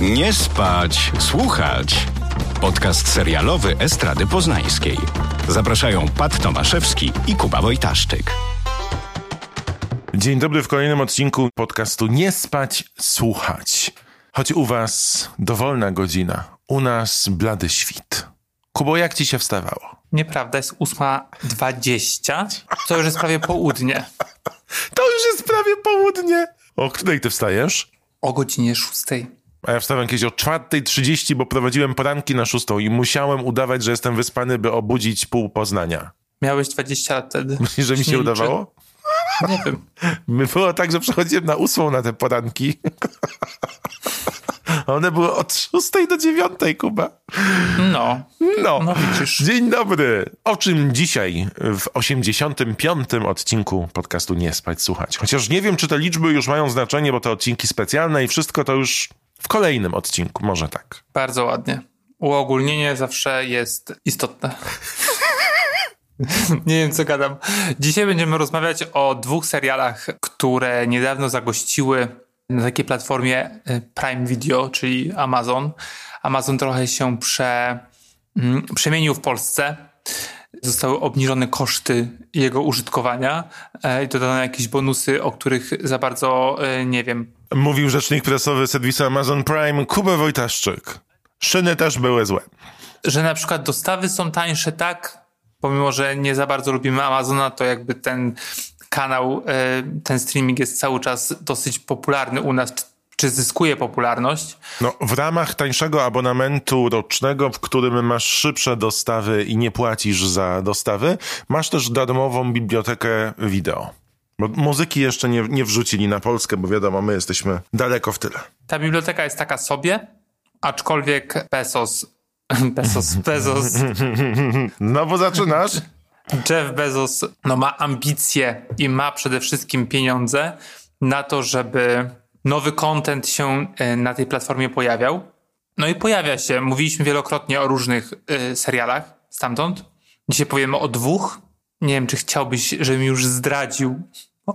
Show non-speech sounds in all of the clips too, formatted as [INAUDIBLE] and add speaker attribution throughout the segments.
Speaker 1: Nie spać, słuchać. Podcast serialowy Estrady Poznańskiej. Zapraszają Pat Tomaszewski i Kuba Wojtaszczyk.
Speaker 2: Dzień dobry w kolejnym odcinku podcastu Nie spać, słuchać. Choć u was dowolna godzina, u nas blady świt. Kubo, jak ci się wstawało?
Speaker 3: Nieprawda, jest 8.20, to już jest prawie południe. [LAUGHS]
Speaker 2: To już jest prawie południe. O której ty wstajesz?
Speaker 3: O godzinie 6.
Speaker 2: A ja wstałem kiedyś o 4.30, bo prowadziłem poranki na 6 i musiałem udawać, że jestem wyspany, by obudzić pół Poznania.
Speaker 3: Miałeś 20 lat wtedy. [LAUGHS]
Speaker 2: Myślisz, że mi się udawało?
Speaker 3: Nie wiem. [LAUGHS]
Speaker 2: Było tak, że przechodziłem na ósmą na te poranki. [LAUGHS] One były od 6 do 9, Kuba.
Speaker 3: No.
Speaker 2: No.
Speaker 3: No widzisz.
Speaker 2: Dzień dobry. O czym dzisiaj w 85. odcinku podcastu Nie Spać Słuchać? Chociaż nie wiem, czy te liczby już mają znaczenie, bo to odcinki specjalne i wszystko to już w kolejnym odcinku. Może tak.
Speaker 3: Bardzo ładnie. Uogólnienie zawsze jest istotne. [LAUGHS] Nie wiem, co gadam. Dzisiaj będziemy rozmawiać o dwóch serialach, które niedawno zagościły na takiej platformie y, Prime Video, czyli Amazon. Amazon trochę się prze, mm, przemienił w Polsce. Zostały obniżone koszty jego użytkowania e, i dodano jakieś bonusy, o których za bardzo e, nie wiem.
Speaker 2: Mówił rzecznik prasowy serwisu Amazon Prime Kuba Wojtaszczyk. Szyny też były złe.
Speaker 3: że na przykład dostawy są tańsze, tak? Pomimo, że nie za bardzo lubimy Amazona, to jakby ten kanał, e, ten streaming jest cały czas dosyć popularny u nas, czy- czy zyskuje popularność.
Speaker 2: No, w ramach tańszego abonamentu rocznego, w którym masz szybsze dostawy i nie płacisz za dostawy, masz też darmową bibliotekę wideo. Bo muzyki jeszcze nie, nie wrzucili na Polskę, bo wiadomo, my jesteśmy daleko w tyle.
Speaker 3: Ta biblioteka jest taka sobie, aczkolwiek Bezos, [LAUGHS] Bezos, Bezos, [LAUGHS]
Speaker 2: No bo zaczynasz.
Speaker 3: Jeff Bezos no, ma ambicje i ma przede wszystkim pieniądze na to, żeby nowy content się e, na tej platformie pojawiał. No i pojawia się. Mówiliśmy wielokrotnie o różnych e, serialach stamtąd. Dzisiaj powiemy o dwóch. Nie wiem, czy chciałbyś, żebym już zdradził,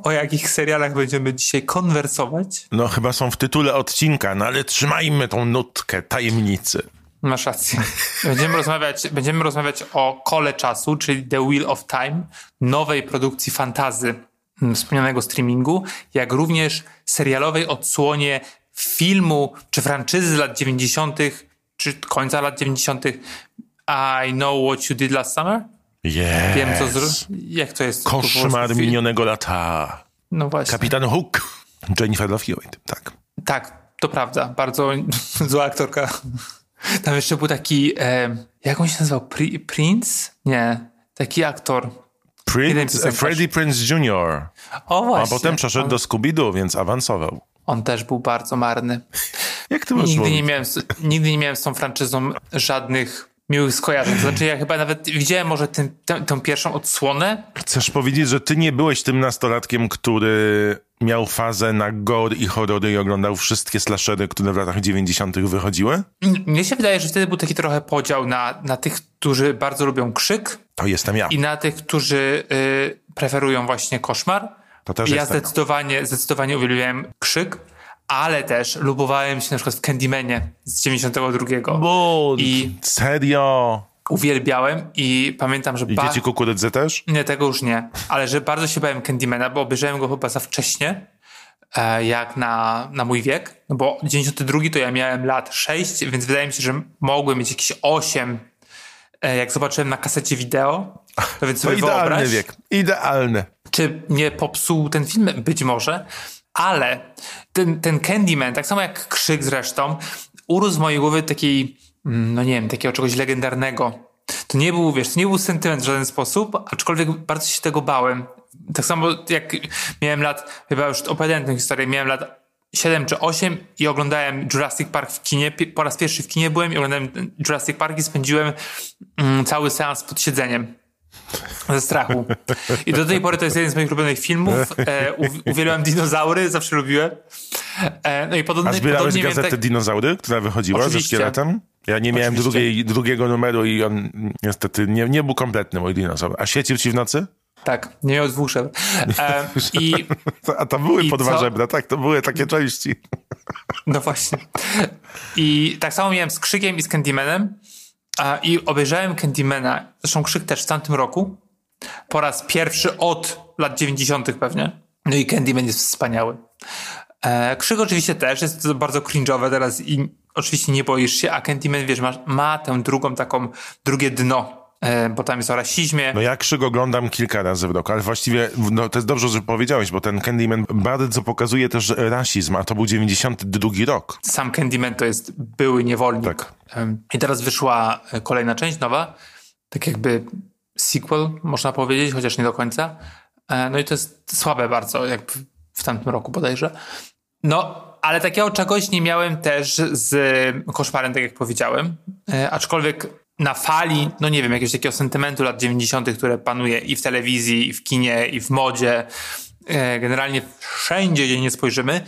Speaker 3: o jakich serialach będziemy dzisiaj konwersować.
Speaker 2: No chyba są w tytule odcinka, no ale trzymajmy tą nutkę tajemnicy.
Speaker 3: Masz rację. Będziemy rozmawiać, będziemy rozmawiać o Kole Czasu, czyli The Wheel of Time, nowej produkcji fantazy mm, wspomnianego streamingu, jak również serialowej odsłonie filmu czy franczyzy z lat 90., czy końca lat 90. I Know What You Did Last Summer?
Speaker 2: Yes.
Speaker 3: Wiem, co zro... Jak to jest?
Speaker 2: Koszmar minionego lata.
Speaker 3: No właśnie.
Speaker 2: Kapitan Hook. Jennifer Love Hewitt, tak.
Speaker 3: Tak, to prawda. Bardzo [LAUGHS] zła aktorka. Tam jeszcze był taki, e, jak on się nazywał? Pri- Prince? Nie, taki aktor.
Speaker 2: Prince. Freddie Prince Jr.
Speaker 3: O
Speaker 2: A
Speaker 3: właśnie.
Speaker 2: potem przeszedł
Speaker 3: on,
Speaker 2: do Scooby-Doo, więc awansował.
Speaker 3: on też był bardzo marny. [LAUGHS]
Speaker 2: Jak ty masz
Speaker 3: Nigdy nie, miałem, nigdy nie miałem z tą franczyzą żadnych miłych skojarzeń. To znaczy ja chyba nawet widziałem może tę, tę pierwszą odsłonę.
Speaker 2: Chcesz powiedzieć, że ty nie byłeś tym nastolatkiem, który miał fazę na gore i horrory i oglądał wszystkie slashery, które w latach 90. wychodziły?
Speaker 3: Mnie się wydaje, że wtedy był taki trochę podział na, na tych, którzy bardzo lubią krzyk
Speaker 2: To jestem ja.
Speaker 3: i na tych, którzy y, preferują właśnie koszmar.
Speaker 2: To też
Speaker 3: ja zdecydowanie, zdecydowanie uwielbiałem krzyk, ale też lubowałem się na przykład w Candymanie z 92.
Speaker 2: Bo...
Speaker 3: I
Speaker 2: Serio?
Speaker 3: uwielbiałem i pamiętam, że
Speaker 2: I
Speaker 3: ba-
Speaker 2: dzieci kukurydzy też?
Speaker 3: Nie, tego już nie. Ale że bardzo się bałem Candymana, bo obejrzałem go chyba za wcześnie, e, jak na, na mój wiek. No bo 92 to ja miałem lat 6, więc wydaje mi się, że mogłem mieć jakieś 8, e, jak zobaczyłem na kasecie wideo. To więc
Speaker 2: To
Speaker 3: sobie
Speaker 2: idealny
Speaker 3: wyobraź,
Speaker 2: wiek. Idealny.
Speaker 3: czy mnie popsuł ten film? Być może. Ale ten, ten Candyman, tak samo jak Krzyk zresztą, urósł w mojej głowy takiej, mm, no nie wiem, takiego czegoś legendarnego. To nie był, wiesz, to nie był sentyment w żaden sposób, aczkolwiek bardzo się tego bałem. Tak samo jak miałem lat, chyba już opowiadałem tę historię, miałem lat 7 czy 8 i oglądałem Jurassic Park w kinie. Po raz pierwszy w kinie byłem i oglądałem Jurassic Park i spędziłem mm, cały seans pod siedzeniem ze strachu. I do tej pory to jest jeden z moich ulubionych filmów. E, uw- uwielbiam dinozaury, zawsze lubiłem. E, no i podobnie,
Speaker 2: A zbierałeś
Speaker 3: podobnie
Speaker 2: gazetę
Speaker 3: tak-
Speaker 2: Dinozaury, która wychodziła ze szkieletem? Ja nie miałem
Speaker 3: Oczywiście.
Speaker 2: drugiej, drugiego numeru i on niestety nie, nie był kompletny, mój dinozaur. A świecił ci w nocy?
Speaker 3: Tak, nie miał dwóch żebr. E, i, [LAUGHS]
Speaker 2: A to były po dwa żebra, tak, to były takie części.
Speaker 3: no właśnie. I tak samo miałem z Krzykiem i z Candymanem. I obejrzałem Candymana, zresztą Krzyk też w tamtym roku, po raz pierwszy od lat 90. pewnie. No i Candyman jest wspaniały. E, Krzyk oczywiście też, jest to bardzo cringe'owe teraz i oczywiście nie boisz się, a Candyman, wiesz, ma, ma tę drugą taką, drugie dno, bo tam jest o rasizmie.
Speaker 2: No ja Krzyk oglądam kilka razy w roku, ale właściwie no, to jest dobrze, że powiedziałeś, bo ten Candyman bardzo pokazuje też rasizm, a to był 92 rok.
Speaker 3: Sam Candyman to jest były niewolnik.
Speaker 2: Tak.
Speaker 3: I teraz wyszła e, kolejna część, nowa, tak jakby sequel, można powiedzieć, chociaż nie do końca. E, No i to jest słabe bardzo, jak w- tamtym roku bodajże. No, ale takiego czegoś nie miałem też z koszmarem, tak jak powiedziałem. E, Aczkolwiek na fali, no nie wiem, jakiegoś takiego sentymentu lat 90., które panuje i w telewizji, i w kinie, i w modzie, e, generalnie wszędzie, gdzie nie spojrzymy,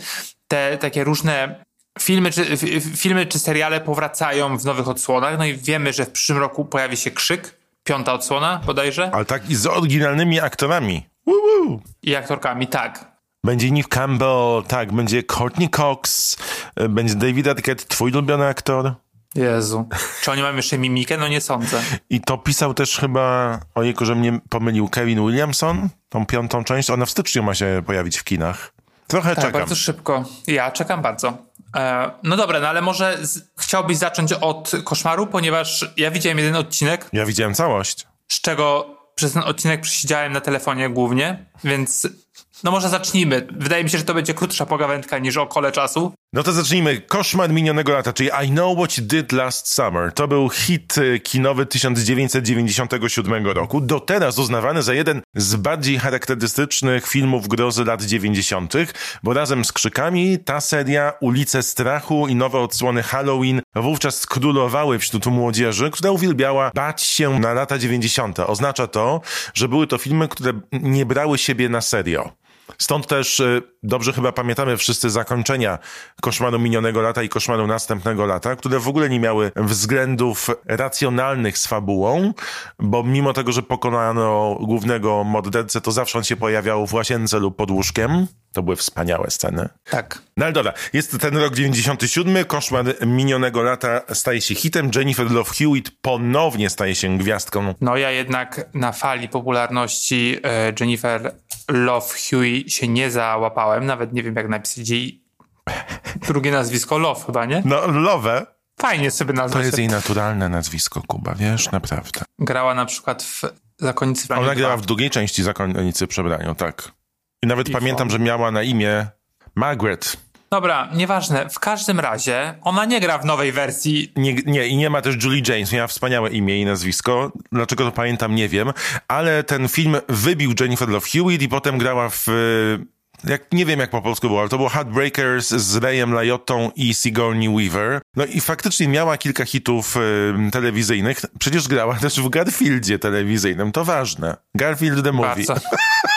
Speaker 3: te takie różne filmy czy, filmy czy seriale powracają w nowych odsłonach. No i wiemy, że w przyszłym roku pojawi się Krzyk, piąta odsłona bodajże,
Speaker 2: Ale tak i z oryginalnymi aktorami. Woo, woo.
Speaker 3: i aktorkami, tak.
Speaker 2: Będzie Neve Campbell, tak, będzie Courtney Cox, e, będzie David Arquette, twój ulubiony aktor.
Speaker 3: Jezu. Czy oni mają jeszcze mimikę? No nie sądzę.
Speaker 2: I to pisał też chyba, ojejku, że mnie pomylił, Kevin Williamson, tą piątą część. Ona w styczniu ma się pojawić w kinach. Trochę
Speaker 3: Tak,
Speaker 2: czekam.
Speaker 3: bardzo szybko. Ja czekam bardzo. E, no dobra, no ale może z, chciałbyś zacząć od koszmaru, ponieważ ja widziałem jeden odcinek,
Speaker 2: Ja widziałem całość.
Speaker 3: z czego przez ten odcinek przesiedziałem na telefonie głównie, więc no może zacznijmy. Wydaje mi się, że to będzie krótsza pogawędka niż o kole czasu.
Speaker 2: No to zacznijmy. Koszmar minionego lata, czyli I Know What You Did Last Summer. To był hit y, kinowy 1997 roku. Do teraz uznawany za jeden z bardziej charakterystycznych filmów grozy lat 90., bo razem z Krzykami ta seria Ulice Strachu i nowe odsłony Halloween wówczas królowały wśród młodzieży, która uwielbiała bać się na lata 90. Oznacza to, że były to filmy, które nie brały siebie na serio. Stąd też y, dobrze chyba pamiętamy wszyscy zakończenia koszmaru minionego lata i koszmaru następnego lata, które w ogóle nie miały względów racjonalnych z fabułą, bo mimo tego, że pokonano głównego mordercę, to zawsze on się pojawiał w łazience lub pod łóżkiem. To były wspaniałe sceny.
Speaker 3: Tak.
Speaker 2: No ale dobra, jest ten rok 97, koszmar minionego lata staje się hitem, Jennifer Love Hewitt ponownie staje się gwiazdką
Speaker 3: No ja jednak na fali popularności e, Jennifer Love Huey się nie załapałem. Nawet nie wiem, jak napisać jej drugie nazwisko Love chyba, nie?
Speaker 2: No, Love
Speaker 3: Fajnie sobie
Speaker 2: to
Speaker 3: nazwać.
Speaker 2: jest jej naturalne nazwisko, Kuba, wiesz, naprawdę.
Speaker 3: Grała na przykład w Zakonnicy w Raniu
Speaker 2: Ona grała
Speaker 3: 2.
Speaker 2: w drugiej części Zakonnicy Przebraniu, tak. I nawet
Speaker 3: I
Speaker 2: pamiętam,
Speaker 3: on.
Speaker 2: że miała na imię Margaret.
Speaker 3: Dobra, nieważne. W każdym razie ona nie gra w nowej wersji.
Speaker 2: Nie, nie, i nie ma też Julie James, miała wspaniałe imię i nazwisko. Dlaczego to pamiętam, nie wiem. Ale ten film wybił Jennifer Love Hewitt i potem grała w... Jak, nie wiem jak po polsku było, ale to było Heartbreakers z Rayem Lajottą i Sigourney Weaver. No i faktycznie miała kilka hitów y, telewizyjnych. Przecież grała też w Garfieldzie telewizyjnym, to ważne. Garfield the Movie.
Speaker 3: Bardzo,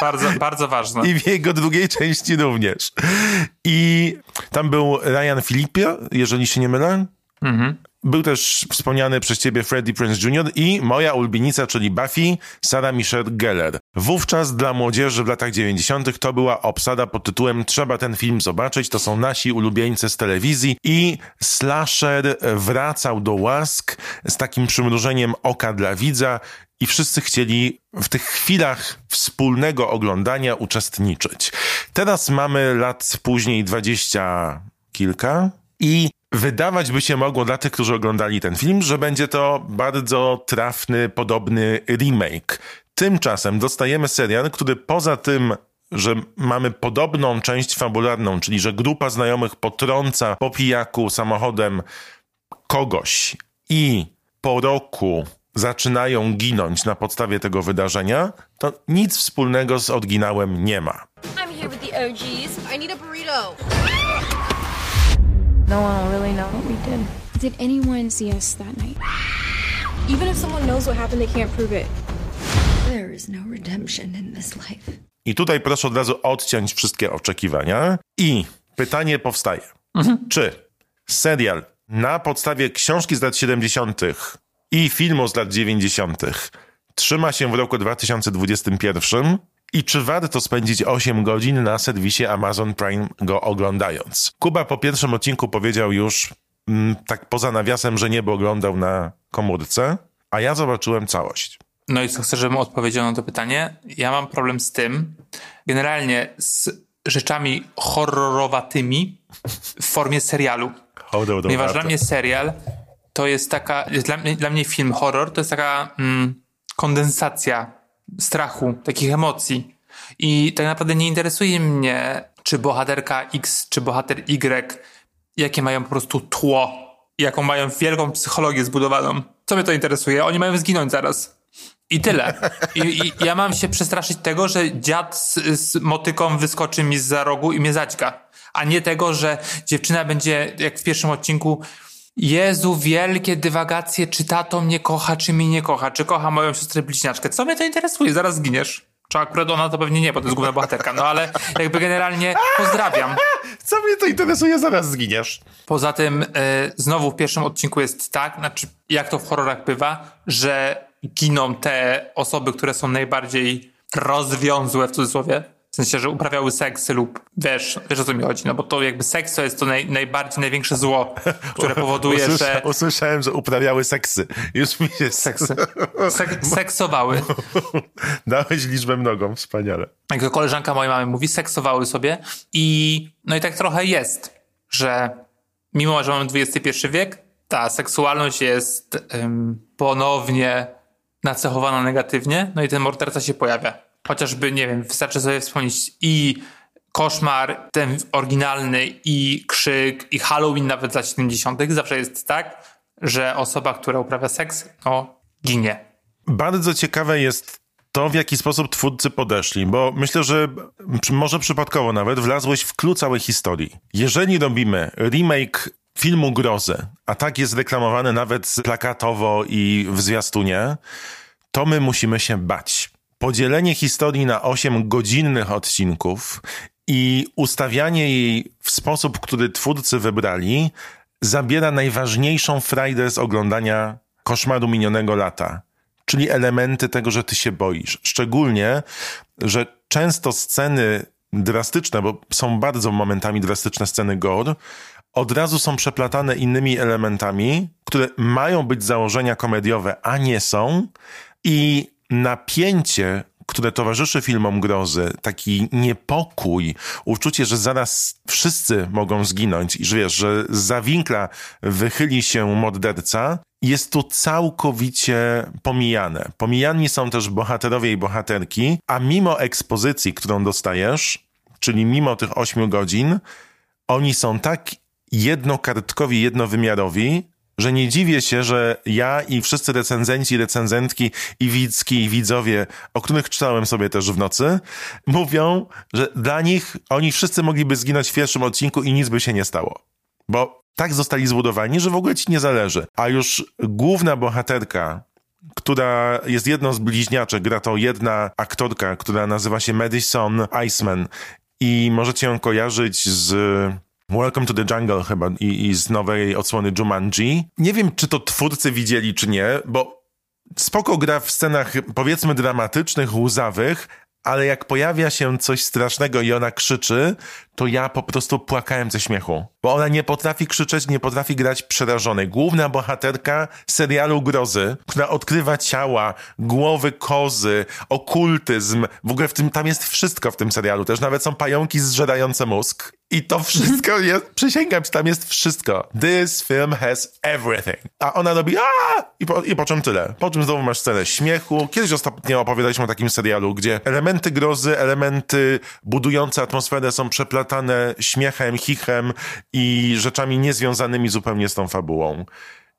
Speaker 3: bardzo, bardzo ważne. [LAUGHS]
Speaker 2: I w jego drugiej części również. I tam był Ryan Philippe, jeżeli się nie mylę. Był też wspomniany przez ciebie Freddie Prinze Jr. i moja ulubienica, czyli Buffy, Sarah Michelle Gellar. Wówczas dla młodzieży w latach 90. to była obsada pod tytułem Trzeba ten film zobaczyć, to są nasi ulubieńcy z telewizji i slasher wracał do łask z takim przymrużeniem oka dla widza i wszyscy chcieli w tych chwilach wspólnego oglądania uczestniczyć. Teraz mamy lat później dwadzieścia kilka i wydawać by się mogło dla tych, którzy oglądali ten film, że będzie to bardzo trafny, podobny remake. Tymczasem dostajemy serial, który poza tym, że mamy podobną część fabularną, czyli że grupa znajomych potrąca po pijaku samochodem kogoś i po roku zaczynają ginąć na podstawie tego wydarzenia, to nic wspólnego z oryginałem nie ma.
Speaker 4: I'm here with the OGs. I need a burrito.
Speaker 5: No one will really know what we did.
Speaker 6: Did anyone see us that night?
Speaker 5: Even if someone knows what happened, they can't prove it.
Speaker 4: There is no redemption in this life.
Speaker 2: I tutaj proszę od razu odciąć wszystkie oczekiwania. I pytanie powstaje. Czy serial na podstawie książki z lat 70. i filmu z lat 90. trzyma się w roku 2021 i czy warto spędzić 8 godzin na serwisie Amazon Prime go oglądając. Kuba po pierwszym odcinku powiedział już, mm, tak poza nawiasem, że nie, bo oglądał na komórce, a ja zobaczyłem całość.
Speaker 3: No i co, chcę, żebym odpowiedział na to pytanie? Ja mam problem z tym, generalnie z rzeczami horrorowatymi w formie serialu.
Speaker 2: Hołdą
Speaker 3: Ponieważ dla mnie serial to jest taka, dla, mnie, dla mnie film horror to jest taka mm, kondensacja strachu, takich emocji. I tak naprawdę nie interesuje mnie, czy bohaterka X, czy bohater Y, jakie mają po prostu tło, jaką mają wielką psychologię zbudowaną. Co mnie to interesuje? Oni mają zginąć zaraz. I tyle. I, I, ja mam się przestraszyć tego, że dziad z, z motyką wyskoczy mi z za rogu i mnie zaćga. A nie tego, że dziewczyna będzie, jak w pierwszym odcinku, Jezu, wielkie dywagacje, czy tato mnie kocha, czy mnie nie kocha, czy kocha moją siostrę bliźniaczkę. Co mnie to interesuje? Zaraz zginiesz. Czy akurat ona to pewnie nie, bo to jest główna bohaterka. No ale jakby generalnie pozdrawiam. [LAUGHS]
Speaker 2: Co mnie to interesuje? Zaraz zginiesz.
Speaker 3: Poza tym y, znowu w pierwszym odcinku jest tak, znaczy jak to w horrorach bywa, że giną te osoby, które są najbardziej rozwiązłe w cudzysłowie. W sensie, że uprawiały seksy lub wiesz, wiesz o co mi chodzi, no bo to jakby seks to jest to naj, najbardziej, największe zło, które [LAUGHS] powoduje,
Speaker 2: Usłysza,
Speaker 3: że...
Speaker 2: Usłyszałem, że uprawiały seksy. Już mi jest...
Speaker 3: Seksy. [LAUGHS] Sek, seksowały. [LAUGHS]
Speaker 2: Dałeś liczbę mnogą, wspaniale.
Speaker 3: Jak to koleżanka mojej mamy mówi, seksowały sobie i no i tak trochę jest, że mimo, że mamy XXI wiek, ta seksualność jest ym, ponownie nacechowana negatywnie, no i ten morderca się pojawia. Chociażby, nie wiem, wystarczy sobie wspomnieć i koszmar, ten oryginalny, i krzyk, i Halloween nawet z lat 70. Zawsze jest tak, że osoba, która uprawia seks, no, ginie.
Speaker 2: Bardzo ciekawe jest to, w jaki sposób twórcy podeszli, bo myślę, że może przypadkowo nawet wlazłeś w klucz całej historii. Jeżeli robimy remake filmu grozy, a tak jest reklamowany nawet plakatowo i w zwiastunie, to my musimy się bać. Podzielenie historii na 8 godzinnych odcinków i ustawianie jej w sposób, który twórcy wybrali, zabiera najważniejszą frajdę z oglądania koszmaru minionego lata, czyli elementy tego, że ty się boisz. Szczególnie, że często sceny drastyczne, bo są bardzo momentami drastyczne sceny gore, od razu są przeplatane innymi elementami, które mają być założenia komediowe, a nie są. I napięcie, które towarzyszy filmom grozy, taki niepokój, uczucie, że zaraz wszyscy mogą zginąć i że wiesz, że za winkla wychyli się morderca, jest tu całkowicie pomijane. Pomijani są też bohaterowie i bohaterki, a mimo ekspozycji, którą dostajesz, czyli mimo tych ośmiu godzin, oni są tak jednokartkowi, jednowymiarowi, że nie dziwię się, że ja i wszyscy recenzenci, recenzentki i widzki i widzowie, o których czytałem sobie też w nocy, mówią, że dla nich oni wszyscy mogliby zginąć w pierwszym odcinku i nic by się nie stało. Bo tak zostali zbudowani, że w ogóle ci nie zależy. A już główna bohaterka, która jest jedną z bliźniaczek, gra to jedna aktorka, która nazywa się Madison Iceman i możecie ją kojarzyć z Welcome to the Jungle chyba i, i z nowej odsłony Jumanji. Nie wiem, czy to twórcy widzieli, czy nie, bo spoko gra w scenach powiedzmy dramatycznych, łzawych, ale jak pojawia się coś strasznego i ona krzyczy, to ja po prostu płakałem ze śmiechu. Bo ona nie potrafi krzyczeć, nie potrafi grać przerażonej. Główna bohaterka serialu grozy, która odkrywa ciała, głowy kozy, okultyzm. W ogóle w tym, tam jest wszystko w tym serialu. Też nawet są pająki zżerające mózg. I to wszystko jest, przysięgam, tam jest wszystko. This film has everything. A ona robi a i po, i po czym tyle. Po czym znowu masz scenę śmiechu. Kiedyś ostatnio opowiadaliśmy o takim serialu, gdzie elementy grozy, elementy budujące atmosferę są przeplatane śmiechem, chichem i rzeczami niezwiązanymi zupełnie z tą fabułą.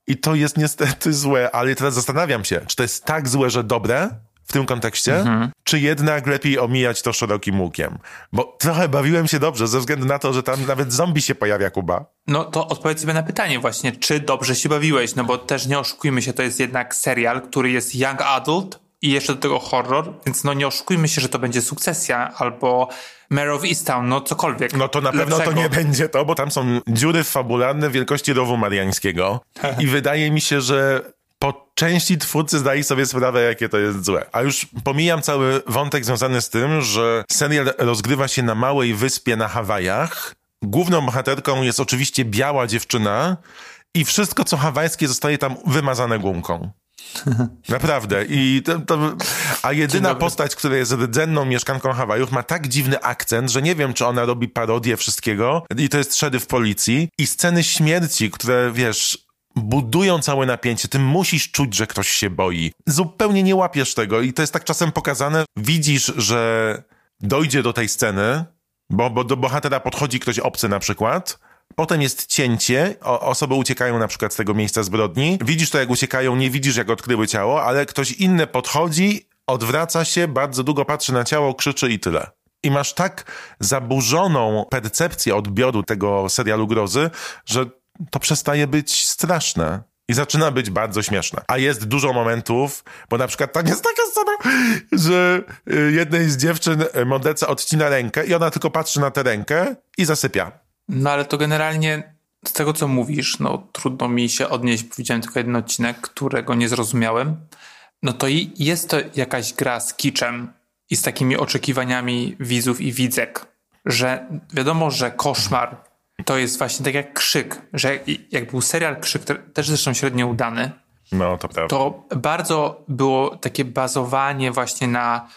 Speaker 2: I to jest niestety złe, ale teraz zastanawiam się, czy to jest tak złe, że dobre, w tym kontekście, mhm. czy jednak lepiej omijać to szerokim łukiem? Bo trochę bawiłem się dobrze, ze względu na to, że tam nawet zombie się pojawia, Kuba.
Speaker 3: No to odpowiedz sobie na pytanie właśnie, czy dobrze się bawiłeś? No bo też nie oszukujmy się, to jest jednak serial, który jest young adult i jeszcze do tego horror, więc no nie oszukujmy się, że to będzie sukcesja albo Mare of Easttown, no cokolwiek.
Speaker 2: No to na pewno
Speaker 3: lepszego.
Speaker 2: to nie będzie to, bo tam są dziury fabularne wielkości rowu mariańskiego i wydaje mi się, że po części twórcy zdali sobie sprawę, jakie to jest złe. A już pomijam cały wątek związany z tym, że serial rozgrywa się na małej wyspie na Hawajach. Główną bohaterką jest oczywiście biała dziewczyna i wszystko, co hawajskie, zostaje tam wymazane gumką. [LAUGHS] Naprawdę. I to, to, a jedyna postać, która jest rdzenną mieszkanką Hawajów, ma tak dziwny akcent, że nie wiem, czy ona robi parodię wszystkiego. I to jest szeryf policji. I sceny śmierci, które, wiesz, budują całe napięcie. Ty musisz czuć, że ktoś się boi. Zupełnie nie łapiesz tego. I to jest tak czasem pokazane. Widzisz, że dojdzie do tej sceny, bo, bo do bohatera podchodzi ktoś obcy na przykład. Potem jest cięcie, o, osoby uciekają na przykład z tego miejsca zbrodni. Widzisz to, jak uciekają, nie widzisz, jak odkryły ciało, ale ktoś inny podchodzi, odwraca się, bardzo długo patrzy na ciało, krzyczy i tyle. I masz tak zaburzoną percepcję odbioru tego serialu grozy, że to przestaje być straszne. I zaczyna być bardzo śmieszne. A jest dużo momentów, bo na przykład tam jest taka scena, że y, jednej z dziewczyn y, morderca odcina rękę i ona tylko patrzy na tę rękę i zasypia.
Speaker 3: No ale to generalnie z tego, co mówisz, no trudno mi się odnieść, bo widziałem tylko jeden odcinek, którego nie zrozumiałem. No to jest to jakaś gra z kiczem i z takimi oczekiwaniami widzów i widzek, że wiadomo, że koszmar to jest właśnie tak jak krzyk, że jak był serial Krzyk, też zresztą średnio udany,
Speaker 2: No, to prawda.
Speaker 3: to bardzo było takie bazowanie właśnie na,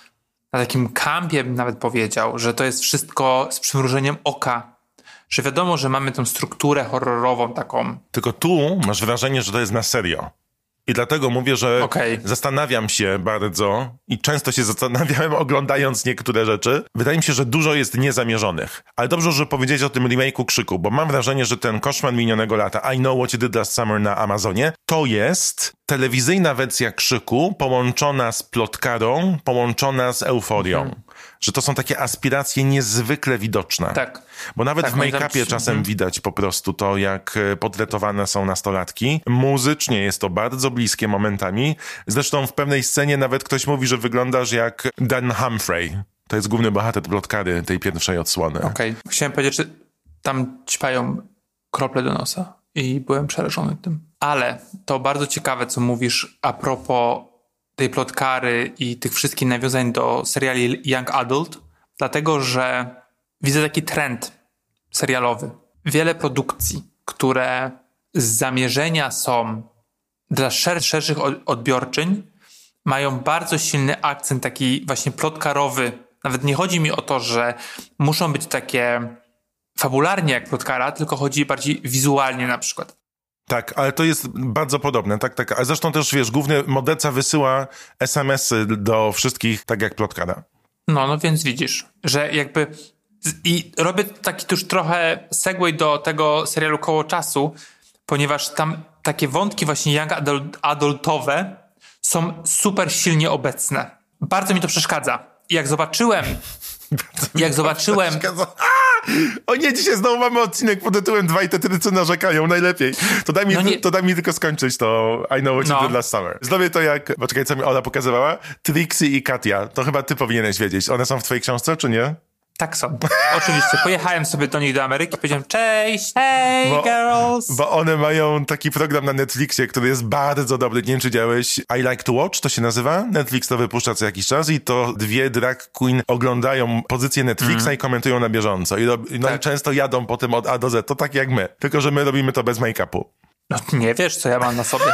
Speaker 3: na takim kampie, bym nawet powiedział, że to jest wszystko z przymrużeniem oka. Że wiadomo, że mamy tą strukturę horrorową taką.
Speaker 2: Tylko tu masz wrażenie, że to jest na serio. I dlatego mówię, że
Speaker 3: Okej.
Speaker 2: zastanawiam się bardzo i często się zastanawiałem [LAUGHS] oglądając niektóre rzeczy. Wydaje mi się, że dużo jest niezamierzonych. Ale dobrze, że powiedzieć o tym remake'u Krzyku, bo mam wrażenie, że ten koszmar minionego lata I Know What You Did Last Summer na Amazonie to jest telewizyjna wersja Krzyku połączona z plotkarą, połączona z euforią. Że to są takie aspiracje niezwykle widoczne.
Speaker 3: Tak.
Speaker 2: Bo nawet
Speaker 3: Tak,
Speaker 2: w make-upie czasem
Speaker 3: mhm.
Speaker 2: widać po prostu to, jak e, portretowane są nastolatki. Muzycznie jest to bardzo bliskie momentami. Zresztą w pewnej scenie nawet ktoś mówi, że wyglądasz jak Dan Humphrey. To jest główny bohater plotkary tej pierwszej odsłony.
Speaker 3: Okej. Chciałem powiedzieć, że tam ćpają krople do nosa i byłem przerażony tym. Ale to bardzo ciekawe, co mówisz a propos tej plotkary i tych wszystkich nawiązań do seriali Young Adult, dlatego że widzę taki trend serialowy. Wiele produkcji, które z zamierzenia są dla szer- szerszych od- odbiorczyń, mają bardzo silny akcent taki właśnie plotkarowy. Nawet nie chodzi mi o to, że muszą być takie fabularnie jak plotkara, tylko chodzi bardziej wizualnie na przykład.
Speaker 2: Tak, ale to jest bardzo podobne, tak, tak. A zresztą też, wiesz, główny morderca wysyła SMS-y do wszystkich, tak jak plotkara.
Speaker 3: No, no więc widzisz, że jakby i robię taki już trochę segway do tego serialu Koło Czasu, ponieważ tam takie wątki właśnie young adult, adultowe są super silnie obecne. Bardzo mi to przeszkadza. I jak zobaczyłem, [LAUGHS] jak zobaczyłem,
Speaker 2: O nie, dzisiaj znowu mamy odcinek pod tytułem Dwaj tetrycy narzekają, najlepiej. To daj mi,
Speaker 3: No nie-
Speaker 2: to daj mi tylko skończyć to I know what you
Speaker 3: No.
Speaker 2: did last summer. Zrobię to jak, poczekaj, co mi Ola pokazywała? Trixie i Katia. To chyba ty powinieneś wiedzieć. One są w twojej książce, czy nie?
Speaker 3: Tak są. [LAUGHS] Oczywiście, pojechałem sobie do nich do Ameryki, powiedziałem cześć, hey
Speaker 2: Bo-
Speaker 3: girls.
Speaker 2: Bo one mają taki program na Netflixie, który jest bardzo dobry. Nie wiem, czy działałeś I Like to Watch, to się nazywa. Netflix to wypuszcza co jakiś czas i to dwie drag queen oglądają pozycję Netflixa i komentują na bieżąco. I, rob- no i.
Speaker 3: Tak.
Speaker 2: często jadą potem od A do Z. To tak jak my. Tylko, że my robimy to bez make-upu.
Speaker 3: No nie wiesz, co ja mam na sobie. [LAUGHS]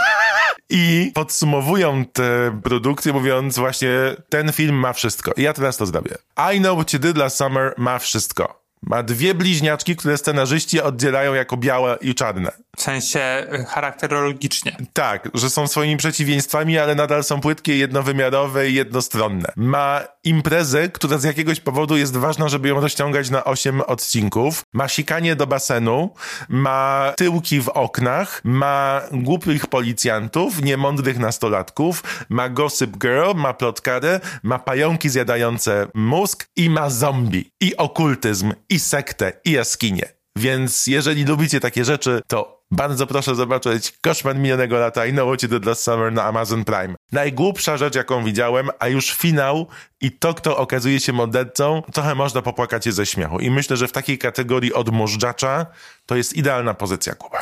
Speaker 2: I podsumowują te produkcje mówiąc właśnie, ten film ma wszystko. I ja teraz to zrobię. I Know What You Did Last Summer ma wszystko. Ma dwie bliźniaczki, które scenarzyści oddzielają jako białe i czarne.
Speaker 3: W sensie y, charakterologicznie.
Speaker 2: Tak, że są swoimi przeciwieństwami, ale nadal są płytkie, jednowymiarowe i jednostronne. Ma imprezę, która z jakiegoś powodu jest ważna, żeby ją rozciągać na 8 odcinków. Ma sikanie do basenu, ma tyłki w oknach, ma głupich policjantów, niemądrych nastolatków, ma gossip girl, ma plotkarę, ma pająki zjadające mózg i ma zombie, i okultyzm, i sektę, i jaskinie. Więc jeżeli lubicie takie rzeczy, to bardzo proszę zobaczyć Koszmar minionego lata i You Did Last Summer na Amazon Prime. Najgłupsza rzecz, jaką widziałem, a już finał i to, kto okazuje się mordercą, trochę można popłakać się ze śmiechu. I myślę, że w takiej kategorii odmóżdżacza to jest idealna pozycja, Kuba.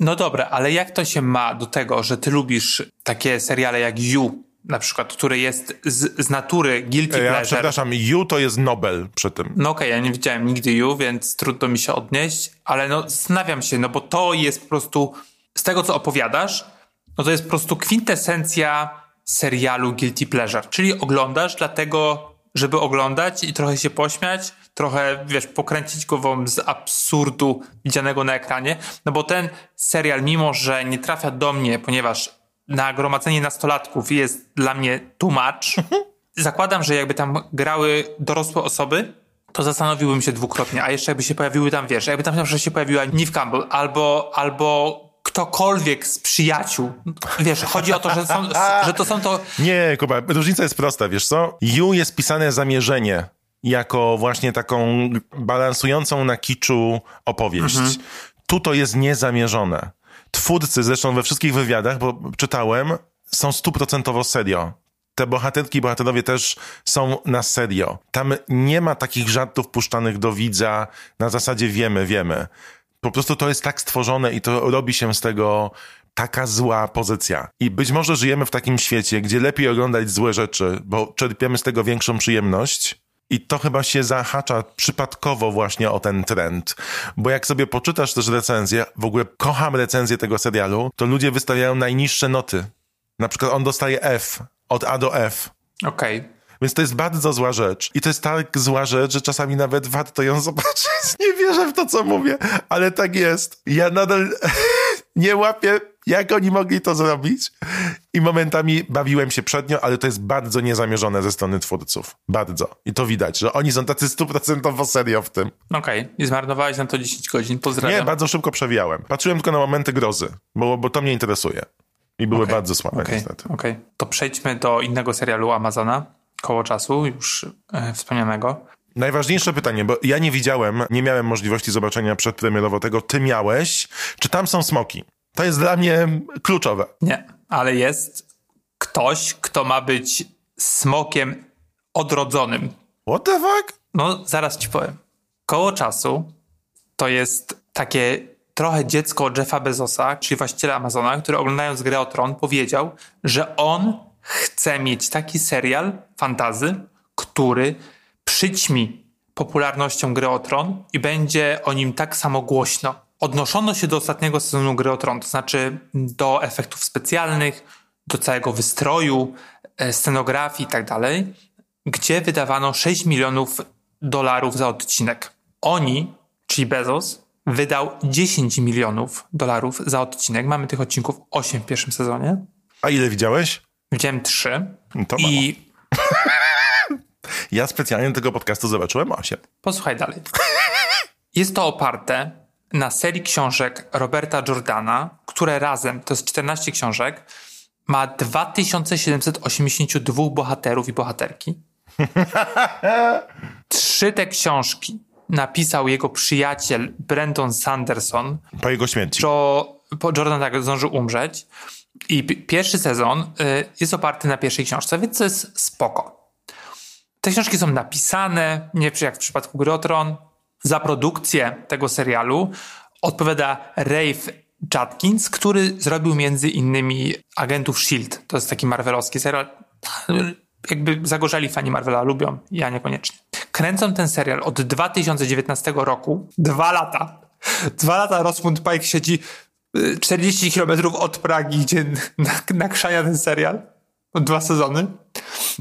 Speaker 3: No dobra, ale jak to się ma do tego, że ty lubisz takie seriale jak You, na przykład, który jest z, z natury guilty
Speaker 2: Ja
Speaker 3: pleasure?
Speaker 2: przepraszam, You to jest Nobel przy tym.
Speaker 3: No okej, ja nie widziałem nigdy You, więc trudno mi się odnieść, ale no zastanawiam się, no bo to jest po prostu, z tego co opowiadasz, no to jest po prostu kwintesencja serialu Guilty Pleasure, czyli oglądasz dlatego, żeby oglądać i trochę się pośmiać, trochę, wiesz, pokręcić głową z absurdu widzianego na ekranie, no bo ten serial, mimo że nie trafia do mnie, ponieważ nagromadzenie nastolatków jest dla mnie too much, [LAUGHS] zakładam, że jakby tam grały dorosłe osoby, to zastanowiłbym się dwukrotnie, a jeszcze jakby się pojawiły tam, wiesz, jakby tam na się pojawiła Neve Campbell albo, albo ktokolwiek z przyjaciół. Wiesz, chodzi o to, że, są, [LAUGHS] że to są to...
Speaker 2: Nie, Kuba, różnica jest prosta, wiesz co? You jest pisane zamierzenie jako właśnie taką balansującą na kiczu opowieść. Tu to jest niezamierzone. Twórcy, zresztą we wszystkich wywiadach, bo czytałem, są stuprocentowo serio. Te bohaterki i bohaterowie też są na serio. Tam nie ma takich żartów puszczanych do widza na zasadzie wiemy, wiemy. Po prostu to jest tak stworzone i to robi się z tego taka zła pozycja. I być może żyjemy w takim świecie, gdzie lepiej oglądać złe rzeczy, bo czerpiemy z tego większą przyjemność. I to chyba się zahacza przypadkowo właśnie o ten trend. Bo jak sobie poczytasz też recenzję, w ogóle kocham recenzję tego serialu, to ludzie wystawiają najniższe noty. Na przykład on dostaje F, od A do F.
Speaker 3: Okej.
Speaker 2: Więc to jest bardzo zła rzecz. I to jest tak zła rzecz, że czasami nawet warto ją [LAUGHS] zobaczyć. Nie wierzę w to, co mówię, ale tak jest. Ja nadal [LAUGHS] nie łapię, jak oni mogli to zrobić. I momentami bawiłem się przednio, ale to jest bardzo niezamierzone ze strony twórców. Bardzo. I to widać, że oni są tacy stuprocentowo serio w tym.
Speaker 3: Okej. I zmarnowałeś na to 10 godzin. Pozdrawiam.
Speaker 2: Nie, bardzo szybko przewijałem. Patrzyłem tylko na momenty grozy, bo, bo to mnie interesuje. I były
Speaker 3: Okej.
Speaker 2: bardzo słabe
Speaker 3: Okej,
Speaker 2: niestety.
Speaker 3: okej. To przejdźmy do innego serialu Amazona, koło czasu, już e, wspomnianego.
Speaker 2: Najważniejsze pytanie, bo ja nie widziałem, nie miałem możliwości zobaczenia przedpremierowo tego. Ty miałeś. Czy tam są smoki? To jest dla mnie kluczowe.
Speaker 3: Nie, ale jest ktoś, kto ma być smokiem odrodzonym.
Speaker 2: What the fuck?
Speaker 3: No, zaraz ci powiem. Koło czasu to jest takie trochę dziecko Jeffa Bezosa, czyli właściciela Amazona, który oglądając grę o Tron powiedział, że on chce mieć taki serial fantazy, który przyćmi popularnością gry o Tron i będzie o nim tak samo głośno. Odnoszono się do ostatniego sezonu gry o Tron, to znaczy do efektów specjalnych, do całego wystroju, e, scenografii i tak dalej, gdzie wydawano 6 milionów dolarów za odcinek. Oni, czyli Bezos, wydał 10 milionów dolarów za odcinek. Mamy tych odcinków 8 w pierwszym sezonie.
Speaker 2: A ile widziałeś?
Speaker 3: Widziałem 3.
Speaker 2: To.
Speaker 3: I [LAUGHS]
Speaker 2: Ja specjalnie do tego podcastu zobaczyłem 8.
Speaker 3: posłuchaj dalej. Jest to oparte na serii książek Roberta Jordana, które razem, to jest 14 książek, ma 2782 bohaterów i bohaterki. [LAUGHS] Trzy te książki napisał jego przyjaciel Brandon Sanderson,
Speaker 2: Po jego śmierci.
Speaker 3: Jo, po Jordan tak zdążył umrzeć. I pi- pierwszy sezon y, jest oparty na pierwszej książce, więc to jest spoko. Te książki są napisane, nie jak w przypadku Gry o Tron. Za produkcję tego serialu odpowiada Rafe Judkins, który zrobił między innymi Agentów S.H.I.E.L.D. To jest taki marvelowski serial. Jakby zagorzali fani Marvela lubią, ja niekoniecznie. Kręcą ten serial od 2019 roku. Dwa lata. Dwa lata Rosamund Pike siedzi y, 40 km od Pragi, gdzie [LAUGHS] nak- nakrzania ten serial. Dwa sezony.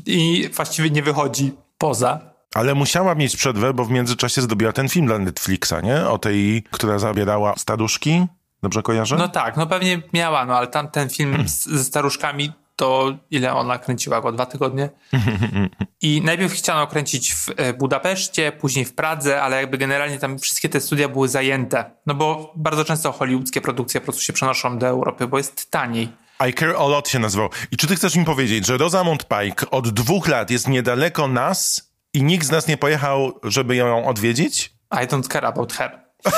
Speaker 3: I właściwie nie wychodzi poza.
Speaker 2: Ale musiała mieć przerwę, bo w międzyczasie zrobiła ten film dla Netflixa, nie? O tej, która zabierała staruszki. Dobrze kojarzę?
Speaker 3: No tak, no pewnie miała, no ale tam ten film z, ze staruszkami to ile ona kręciła go? Dwa tygodnie? [LAUGHS] I najpierw chciano kręcić w e, Budapeszcie, później w Pradze, ale jakby generalnie tam wszystkie te studia były zajęte. No bo bardzo często hollywoodzkie produkcje po prostu się przenoszą do Europy, bo jest taniej.
Speaker 2: I Care A Lot się nazywał. I czy ty chcesz mi powiedzieć, że Rosamund Pike od dwóch lat jest niedaleko nas i nikt z nas nie pojechał, żeby ją odwiedzić?
Speaker 3: I don't care about her. [LAUGHS]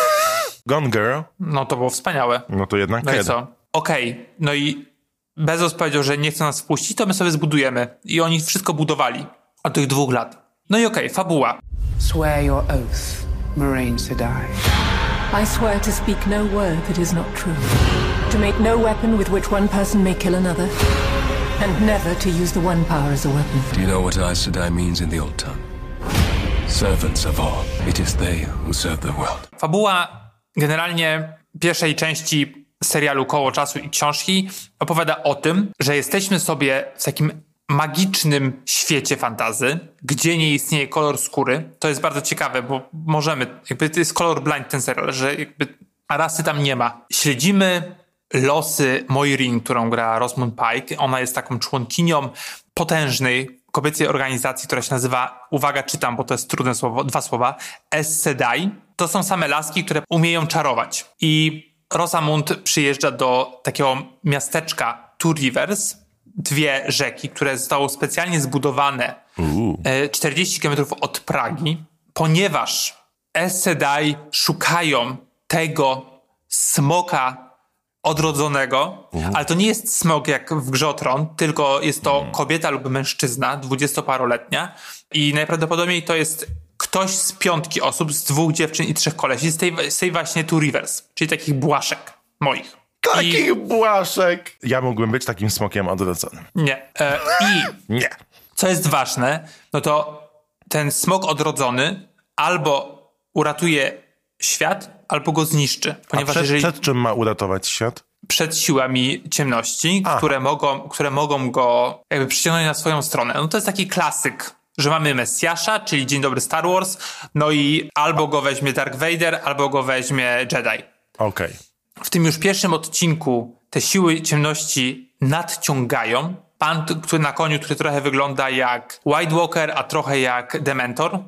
Speaker 2: Gone Girl?
Speaker 3: No to było wspaniałe.
Speaker 2: No to jednak
Speaker 3: No i co? Okej, no i Bezos powiedział, że nie chce nas wpuścić, to my sobie zbudujemy. I oni wszystko budowali od tych dwóch lat. No i okej, fabuła.
Speaker 7: Swear your oath, Marine Sedai. I swear to speak no word that is not true, to make no weapon with which one person may kill another, and never to use the one power as a weapon.
Speaker 8: Do you know what Aes Sedai means in the old tongue? Servants of all. It is they who serve the world.
Speaker 3: Fabuła generalnie pierwszej części serialu Koło Czasu i książki opowiada o tym, że jesteśmy sobie w takim magicznym świecie fantazy, gdzie nie istnieje kolor skóry. To jest bardzo ciekawe, bo możemy, jakby to jest kolor blind ten serial, że jakby rasy tam nie ma. Śledzimy losy Moirin, którą gra Rosamund Pike. Ona jest taką członkinią potężnej kobiecej organizacji, która się nazywa, uwaga, czytam, bo to jest trudne słowo, dwa słowa, Aes Sedai. To są same laski, które umieją czarować. I Rosamund przyjeżdża do takiego miasteczka Two Rivers, dwie rzeki, które zostało specjalnie zbudowane e, 40 km od Pragi, ponieważ Aes Sedai szukają tego smoka odrodzonego, ale to nie jest smok jak w grze o Tron, tylko jest to kobieta lub mężczyzna, dwudziestoparoletnia i najprawdopodobniej to jest ktoś z piątki osób, z dwóch dziewczyn i trzech kolesi, z tej, z tej właśnie Two Rivers, czyli takich błaszek moich.
Speaker 2: Takich błaszek! Ja mógłbym być takim smokiem odrodzonym.
Speaker 3: Nie. E, I [LAUGHS]
Speaker 2: Nie.
Speaker 3: co jest ważne, no to ten smok odrodzony albo uratuje świat, albo go zniszczy.
Speaker 2: A
Speaker 3: Ponieważ
Speaker 2: przed,
Speaker 3: jeżeli
Speaker 2: przed czym ma uratować świat?
Speaker 3: przed siłami ciemności,
Speaker 2: Aha.
Speaker 3: które mogą, które mogą go jakby przyciągnąć na swoją stronę. No to jest taki klasyk, że mamy Mesjasza, czyli Dzień Dobry Star Wars, no i albo go weźmie Dark Vader, albo go weźmie Jedi.
Speaker 2: Okej.
Speaker 3: W tym już pierwszym odcinku te siły ciemności nadciągają. Pan, który na koniu, który trochę wygląda jak White Walker, a trochę jak Dementor,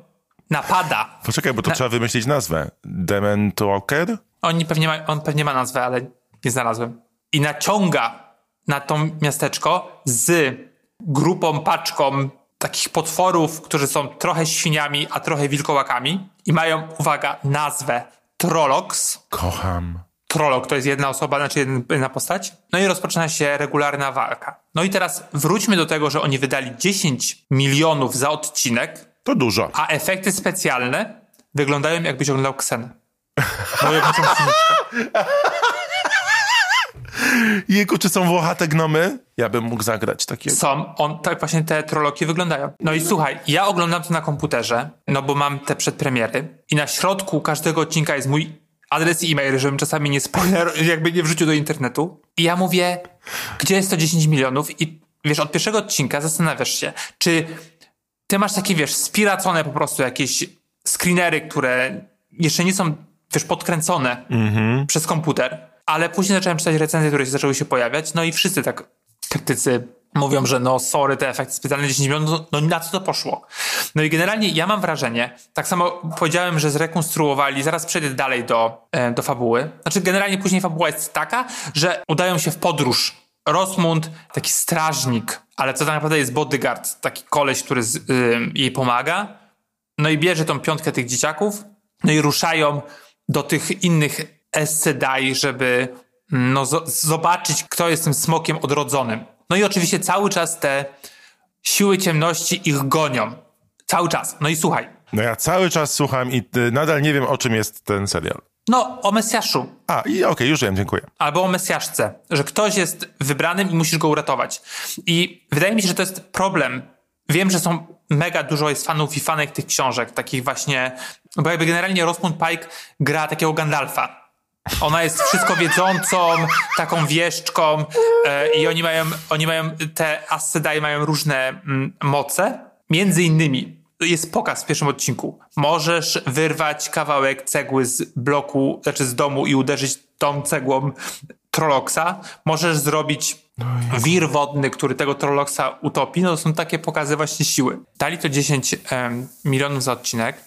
Speaker 3: napada.
Speaker 2: Poczekaj, bo to trzeba wymyślić nazwę. Dementwalker?
Speaker 3: On pewnie, ma, on pewnie ma nazwę, ale nie znalazłem. I naciąga na to miasteczko z grupą, paczką takich potworów, którzy są trochę świniami, a trochę wilkołakami i mają, uwaga, nazwę Trollocs.
Speaker 2: Kocham.
Speaker 3: Trollok to jest jedna osoba, znaczy jedna postać. No i rozpoczyna się regularna walka. No i teraz wróćmy do tego, że oni wydali 10 milionów za odcinek,
Speaker 2: To dużo.
Speaker 3: a efekty specjalne wyglądają jakbyś oglądał Ksenę. Moją. [LAUGHS]
Speaker 2: Jejku, czy są włochate gnomy? Ja bym mógł zagrać takiego.
Speaker 3: Są, on, tak właśnie te troloki wyglądają. No i słuchaj, ja oglądam to na komputerze, no bo mam te przedpremiery i na środku każdego odcinka jest mój adres e-mail, żebym czasami nie spoiler, [LAUGHS] jakby nie wrzucił do internetu. I ja mówię, gdzie jest to 10 milionów? I wiesz, od pierwszego odcinka zastanawiasz się, czy ty masz takie, wiesz, spiracone po prostu jakieś screenery, które jeszcze nie są, wiesz, podkręcone przez komputer, ale później zacząłem czytać recenzje, które się zaczęły się pojawiać, no i wszyscy tak krytycy mówią, że no sorry, te efekty specjalne 10 milionów, no, no na co to poszło? No i generalnie ja mam wrażenie, tak samo powiedziałem, że zrekonstruowali, zaraz przejdę dalej do, e, do fabuły. Znaczy generalnie później fabuła jest taka, że udają się w podróż. Rosmund, taki strażnik, ale co tak naprawdę jest bodyguard, taki koleś, który z, y, jej pomaga. No i bierze tą piątkę tych dzieciaków, no i ruszają do tych innych Aes Sedai, żeby mm, no, zo- zobaczyć, kto jest tym smokiem odrodzonym. No i oczywiście cały czas te siły ciemności ich gonią. Cały czas. No i słuchaj.
Speaker 2: No ja cały czas słucham i y, nadal nie wiem, o czym jest ten serial.
Speaker 3: No, o Mesjaszu.
Speaker 2: A, i okej, już wiem, dziękuję.
Speaker 3: albo o Mesjaszce, że ktoś jest wybranym i musisz go uratować. I wydaje mi się, że to jest problem. Wiem, że są mega dużo jest fanów i fanek tych książek, takich właśnie, bo jakby generalnie Rosamund Pike gra takiego Gandalfa. Ona jest wszystko wiedzącą, taką wieszczką e, i oni mają, oni mają, te Aes Sedai mają różne mm, moce. Między innymi jest pokaz w pierwszym odcinku. Możesz wyrwać kawałek cegły z bloku, znaczy z domu i uderzyć tą cegłą Trolloxa. Możesz zrobić wir wodny, który tego Trolloxa utopi. No to są takie pokazy właśnie siły. Dali to 10 em, milionów za odcinek.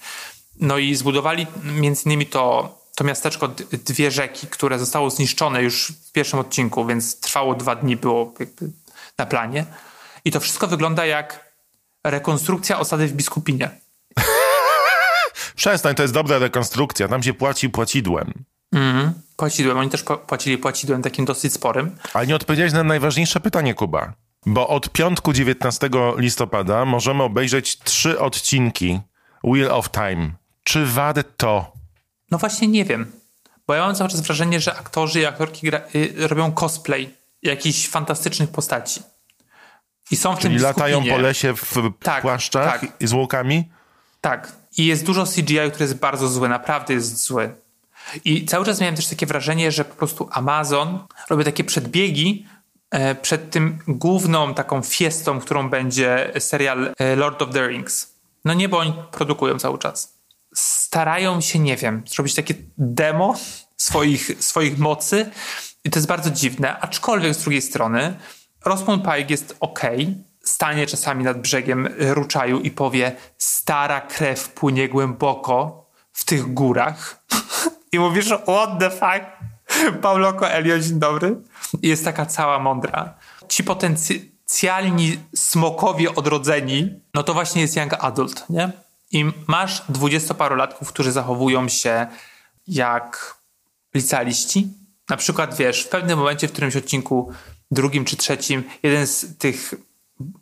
Speaker 3: No i zbudowali między innymi to, to miasteczko Dwie Rzeki, które zostało zniszczone już w pierwszym odcinku, więc trwało dwa dni, było jakby na planie. I to wszystko wygląda jak rekonstrukcja osady w Biskupinie. [LAUGHS]
Speaker 2: Przestań, to jest dobra rekonstrukcja. Tam się płaci płacidłem.
Speaker 3: Płacidłem, oni też płacili płacidłem takim dosyć sporym.
Speaker 2: Ale nie odpowiedziałeś na najważniejsze pytanie, Kuba. Bo od piątku 19 listopada możemy obejrzeć trzy odcinki Wheel of Time. Czy warto?
Speaker 3: No właśnie nie wiem. Bo ja mam cały czas wrażenie, że aktorzy i aktorki gra, y, robią cosplay jakichś fantastycznych postaci. I są w
Speaker 2: Czyli
Speaker 3: tym
Speaker 2: latają
Speaker 3: skupinie.
Speaker 2: po lesie w
Speaker 3: Tak,
Speaker 2: płaszczach
Speaker 3: tak.
Speaker 2: i z łukami?
Speaker 3: Tak. I jest dużo CGI, który jest bardzo zły, naprawdę jest zły. I cały czas miałem też takie wrażenie, że po prostu Amazon robi takie przedbiegi e, przed tym główną taką fiestą, którą będzie serial e, Lord of the Rings. No nie, bo oni produkują cały czas. Starają się, nie wiem, zrobić takie demo swoich, swoich mocy i to jest bardzo dziwne, aczkolwiek z drugiej strony Rosamund Pike jest ok, stanie czasami nad brzegiem Ruczaju i powie stara krew płynie głęboko w tych górach [LAUGHS] i mówisz what the fuck Paulo Coelho, dzień dobry I jest taka cała mądra ci potencjalni smokowie odrodzeni no to właśnie jest young adult, nie? I masz dwudziestoparolatków, którzy zachowują się jak licealiści. Na przykład, wiesz, w pewnym momencie, w którymś odcinku, drugim czy trzecim, jeden z tych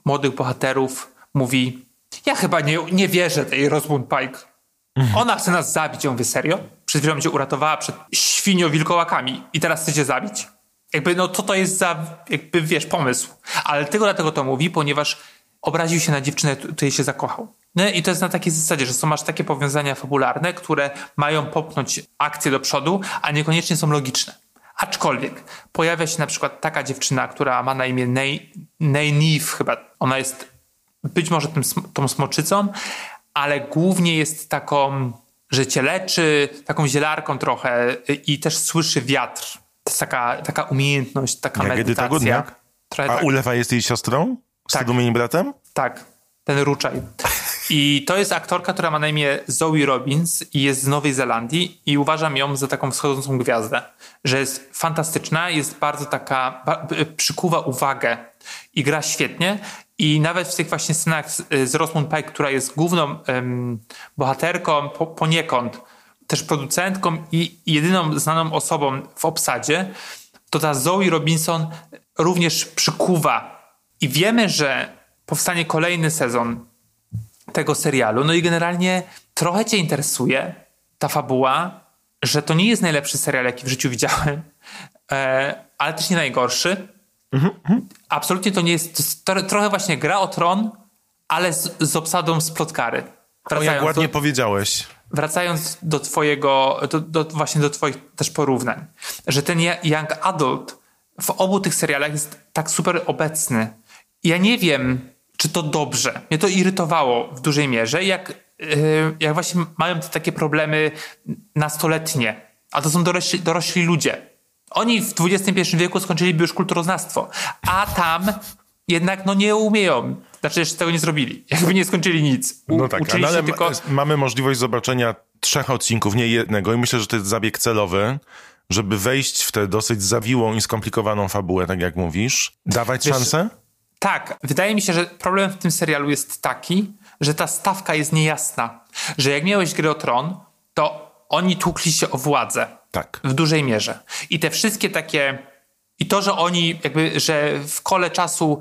Speaker 3: młodych bohaterów mówi ja chyba nie, nie wierzę tej Rosamund Pike. Ona chce nas zabić. Ja mówię, serio? Przed chwilą cię uratowała przed świnio-wilkołakami i teraz chce cię zabić? Jakby, no co to jest za, jakby, wiesz, pomysł. Ale tylko dlatego to mówi, ponieważ obraził się na dziewczynę, której się zakochał. No i to jest na takiej zasadzie, że są, masz takie powiązania fabularne, które mają popchnąć akcję do przodu, a niekoniecznie są logiczne. Aczkolwiek pojawia się na przykład taka dziewczyna, która ma na imię Nynaeve chyba. Ona jest być może tym, tą smoczycą, ale głównie jest taką, że cię leczy, taką zielarką trochę i też słyszy wiatr. To jest taka, taka umiejętność, taka
Speaker 2: Jak Edyta
Speaker 3: medytacja. Trochę
Speaker 2: A
Speaker 3: tak.
Speaker 2: Ulewa jest jej siostrą? Z
Speaker 3: tak.
Speaker 2: bratem?
Speaker 3: Tak, ten ruczaj. I to jest aktorka, która ma na imię Zoe Robbins i jest z Nowej Zelandii i uważam ją za taką wschodzącą gwiazdę, że jest fantastyczna, jest bardzo taka, przykuwa uwagę i gra świetnie i nawet w tych właśnie scenach z, z Rosamund Pike, która jest główną em, bohaterką po, poniekąd, też producentką i jedyną znaną osobą w obsadzie, to ta Zoe Robinson również przykuwa. I wiemy, że powstanie kolejny sezon tego serialu. No i generalnie trochę cię interesuje ta fabuła, że to nie jest najlepszy serial, jaki w życiu widziałem, [LAUGHS] e, ale też nie najgorszy. Absolutnie to nie jest, to trochę właśnie gra o tron, ale z, z obsadą z plotkary.
Speaker 2: O, jak
Speaker 3: Wracając
Speaker 2: ładnie
Speaker 3: do-
Speaker 2: powiedziałeś.
Speaker 3: wracając do twojego, do, do, właśnie do twoich też porównań, że ten young adult w obu tych serialach jest tak super obecny. Ja nie wiem, czy to dobrze. Mnie to irytowało w dużej mierze, jak, yy, jak właśnie mają te takie problemy nastoletnie, a to są dorośli, dorośli ludzie. Oni w XXI wieku skończyliby już kulturoznawstwo, a tam jednak no nie umieją. Znaczy jeszcze tego nie zrobili. [LAUGHS] Jakby nie skończyli nic. U,
Speaker 2: No tak,
Speaker 3: uczyli
Speaker 2: ale
Speaker 3: tylko...
Speaker 2: mamy możliwość zobaczenia trzech odcinków, nie jednego i myślę, że to jest zabieg celowy, żeby wejść w tę dosyć zawiłą i skomplikowaną fabułę, tak jak mówisz. Dawać
Speaker 3: Wiesz,
Speaker 2: szansę?
Speaker 3: Tak, wydaje mi się, że problem w tym serialu jest taki, że ta stawka jest niejasna. Że jak miałeś grę o tron, to oni tłukli się o władzę.
Speaker 2: Tak.
Speaker 3: W dużej mierze. I te wszystkie takie. I to, że oni jakby, że w kole czasu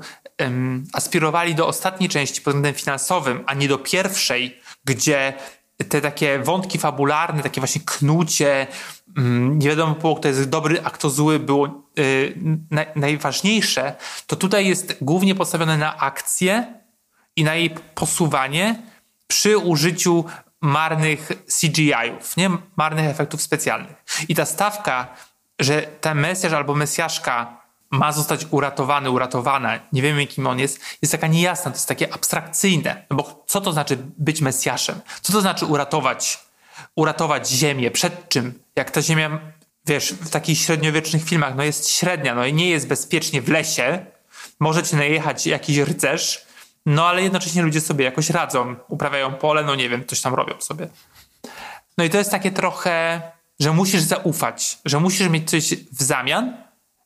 Speaker 3: aspirowali do ostatniej części pod względem finansowym, a nie do pierwszej, gdzie te takie wątki fabularne, takie właśnie knucie, nie wiadomo było, kto jest dobry, a kto zły, było y, naj, najważniejsze, to tutaj jest głównie postawione na akcję i na jej posuwanie przy użyciu marnych CGI-ów, nie marnych efektów specjalnych. I ta stawka, że ten mesjasz albo mesjaszka ma zostać uratowany, uratowana, nie wiemy kim on jest, jest taka niejasna, to jest takie abstrakcyjne. No bo co to znaczy być mesjaszem? Co to znaczy uratować, uratować ziemię? Przed czym? Jak ta ziemia, wiesz, w takich średniowiecznych filmach, no jest średnia, no i nie jest bezpiecznie w lesie, może cię najechać jakiś rycerz, no ale jednocześnie ludzie sobie jakoś radzą, uprawiają pole, no nie wiem, coś tam robią sobie. No i to jest takie trochę, że musisz zaufać, że musisz mieć coś w zamian,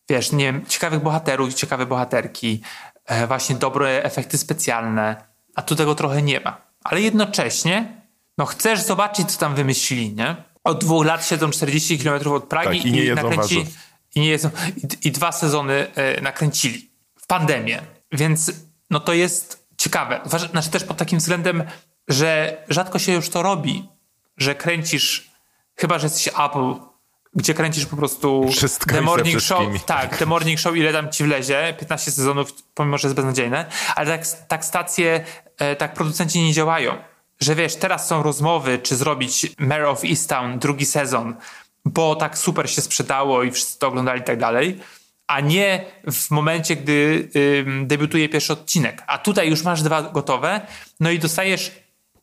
Speaker 3: wiesz, nie wiem, ciekawych bohaterów, ciekawe bohaterki, e, właśnie dobre efekty specjalne, a tu tego trochę nie ma. Ale jednocześnie, no chcesz zobaczyć, co tam wymyślili, nie? Od dwóch lat siedzą 40 km od Pragi
Speaker 2: Tak, i nie jedzą
Speaker 3: nakręci,
Speaker 2: warzyw.
Speaker 3: i, nie jedzą, i, i dwa sezony e, nakręcili w pandemię. Więc no to jest ciekawe. Znaczy też pod takim względem, że rzadko się już to robi, że kręcisz, chyba że jesteś Apple, gdzie kręcisz po prostu
Speaker 2: Wszystko
Speaker 3: The
Speaker 2: i
Speaker 3: Morning. Show. Tak, The Morning Show, ile tam ci wlezie, 15 sezonów, pomimo, że jest beznadziejne, ale tak, tak stacje, e, tak producenci nie działają. Że wiesz, teraz są rozmowy, czy zrobić Mayor of Easttown drugi sezon, bo tak super się sprzedało i wszyscy to oglądali i tak dalej, a nie w momencie, gdy ym, debiutuje pierwszy odcinek. A tutaj już masz dwa gotowe, no i dostajesz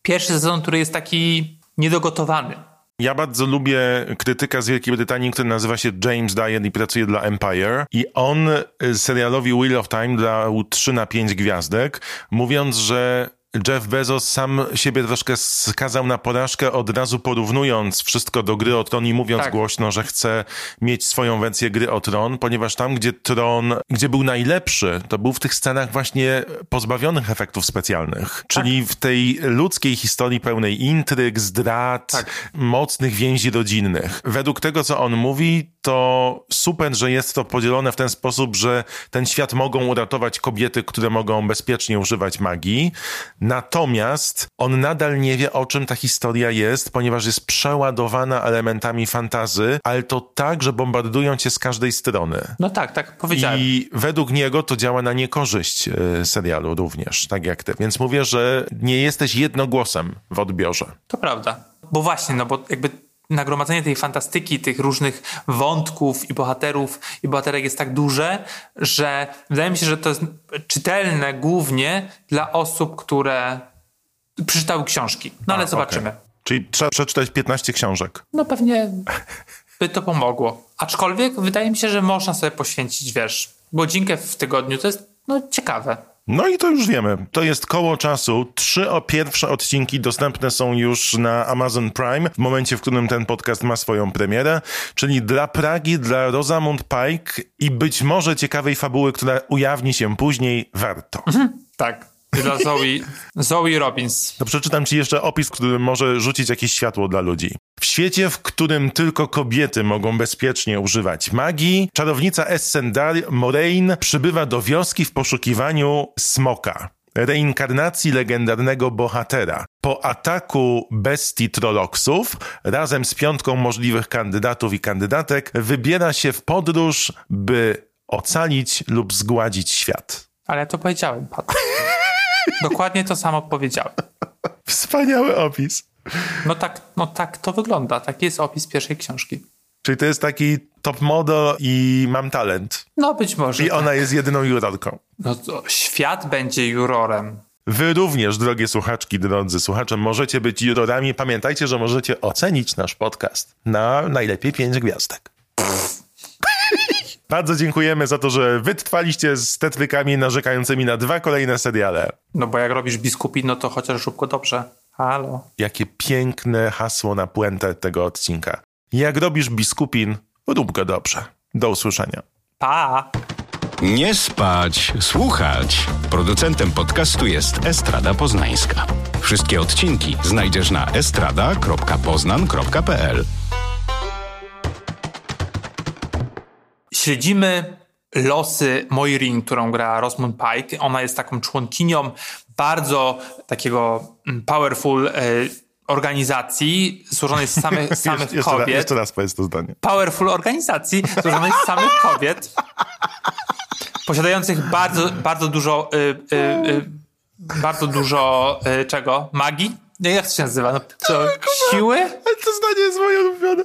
Speaker 3: pierwszy sezon, który jest taki niedogotowany.
Speaker 2: Ja bardzo lubię krytyka z Wielkiej Brytanii, który nazywa się James Dyer i pracuje dla Empire. I on y, serialowi Wheel of Time dał 3 na 5 gwiazdek, mówiąc, że Jeff Bezos sam siebie troszkę skazał na porażkę, od razu porównując wszystko do gry o Tron i mówiąc
Speaker 3: Tak.
Speaker 2: głośno, że chce mieć swoją wersję gry o Tron, ponieważ tam, gdzie Tron, gdzie był najlepszy, to był w tych scenach właśnie pozbawionych efektów specjalnych. Czyli w tej ludzkiej historii pełnej intryg, zdrad,
Speaker 3: Tak.
Speaker 2: mocnych więzi rodzinnych. Według tego, co on mówi, to super, że jest to podzielone w ten sposób, że ten świat mogą uratować kobiety, które mogą bezpiecznie używać magii. Natomiast on nadal nie wie, o czym ta historia jest, ponieważ jest przeładowana elementami fantazy, ale to tak, że bombardują cię z każdej strony.
Speaker 3: No tak, tak powiedziałem.
Speaker 2: I według niego to działa na niekorzyść e, serialu również, tak jak ty. Więc mówię, że nie jesteś jednogłosem w odbiorze.
Speaker 3: To prawda. Bo właśnie, no bo jakby nagromadzenie tej fantastyki, tych różnych wątków i bohaterów i bohaterek jest tak duże, że wydaje mi się, że to jest czytelne głównie dla osób, które przeczytały książki. No ale
Speaker 2: A,
Speaker 3: zobaczymy.
Speaker 2: okej. Czyli trzeba przeczytać 15 książek.
Speaker 3: No pewnie by to pomogło. Aczkolwiek wydaje mi się, że można sobie poświęcić, wiesz, godzinkę w tygodniu. To jest no ciekawe.
Speaker 2: No i to już wiemy. To jest koło czasu. Trzy o pierwsze odcinki dostępne są już na Amazon Prime w momencie, w którym ten podcast ma swoją premierę, czyli dla Pragi, dla Rosamund Pike i być może ciekawej fabuły, która ujawni się później, warto.
Speaker 3: Tak. Dla Zoe, Zoe Robbins.
Speaker 2: To przeczytam ci jeszcze opis, który może rzucić jakieś światło dla ludzi. W świecie, w którym tylko kobiety mogą bezpiecznie używać magii, czarownica Essendar Moraine przybywa do wioski w poszukiwaniu smoka. Reinkarnacji legendarnego bohatera. Po ataku bestii Trollocsów, razem z piątką możliwych kandydatów i kandydatek, wybiera się w podróż, by ocalić lub zgładzić świat.
Speaker 3: Ale ja to powiedziałem, Pat. Dokładnie to samo powiedziałem.
Speaker 2: Wspaniały opis.
Speaker 3: No tak, no tak to wygląda. Taki jest opis pierwszej książki.
Speaker 2: Czyli to jest taki top model i mam talent.
Speaker 3: No być może.
Speaker 2: I ona jest jedyną jurorką.
Speaker 3: No to świat będzie jurorem.
Speaker 2: Wy również, drogie słuchaczki, drodzy słuchacze, możecie być jurorami. Pamiętajcie, że możecie ocenić nasz podcast na najlepiej 5 gwiazdek. Bardzo dziękujemy za to, że wytrwaliście z tetrykami narzekającymi na dwa kolejne seriale.
Speaker 3: No bo jak robisz biskupi, no to chociaż go dobrze. Halo.
Speaker 2: Jakie piękne hasło na puentę tego odcinka. Jak robisz biskupin, rób go dobrze. Do usłyszenia.
Speaker 3: Pa!
Speaker 1: Nie spać, słuchać. Producentem podcastu jest Estrada Poznańska. Wszystkie odcinki znajdziesz na estrada.poznan.pl.
Speaker 3: Śledzimy losy Moirin, którą gra Rosamund Pike. Ona jest taką członkinią bardzo takiego mm, powerful e, organizacji złożonej z samych, [LAUGHS] samych
Speaker 2: Jeszcze, jeszcze, raz,
Speaker 3: kobiet.
Speaker 2: jeszcze raz powiedz to zdanie.
Speaker 3: powerful organizacji złożonej z samych kobiet, posiadających bardzo, bardzo dużo, y, y, y, bardzo dużo y, czego? Magii? Nie, jak to się nazywa? No, co, siły?
Speaker 2: Ale to zdanie jest moje ulubione.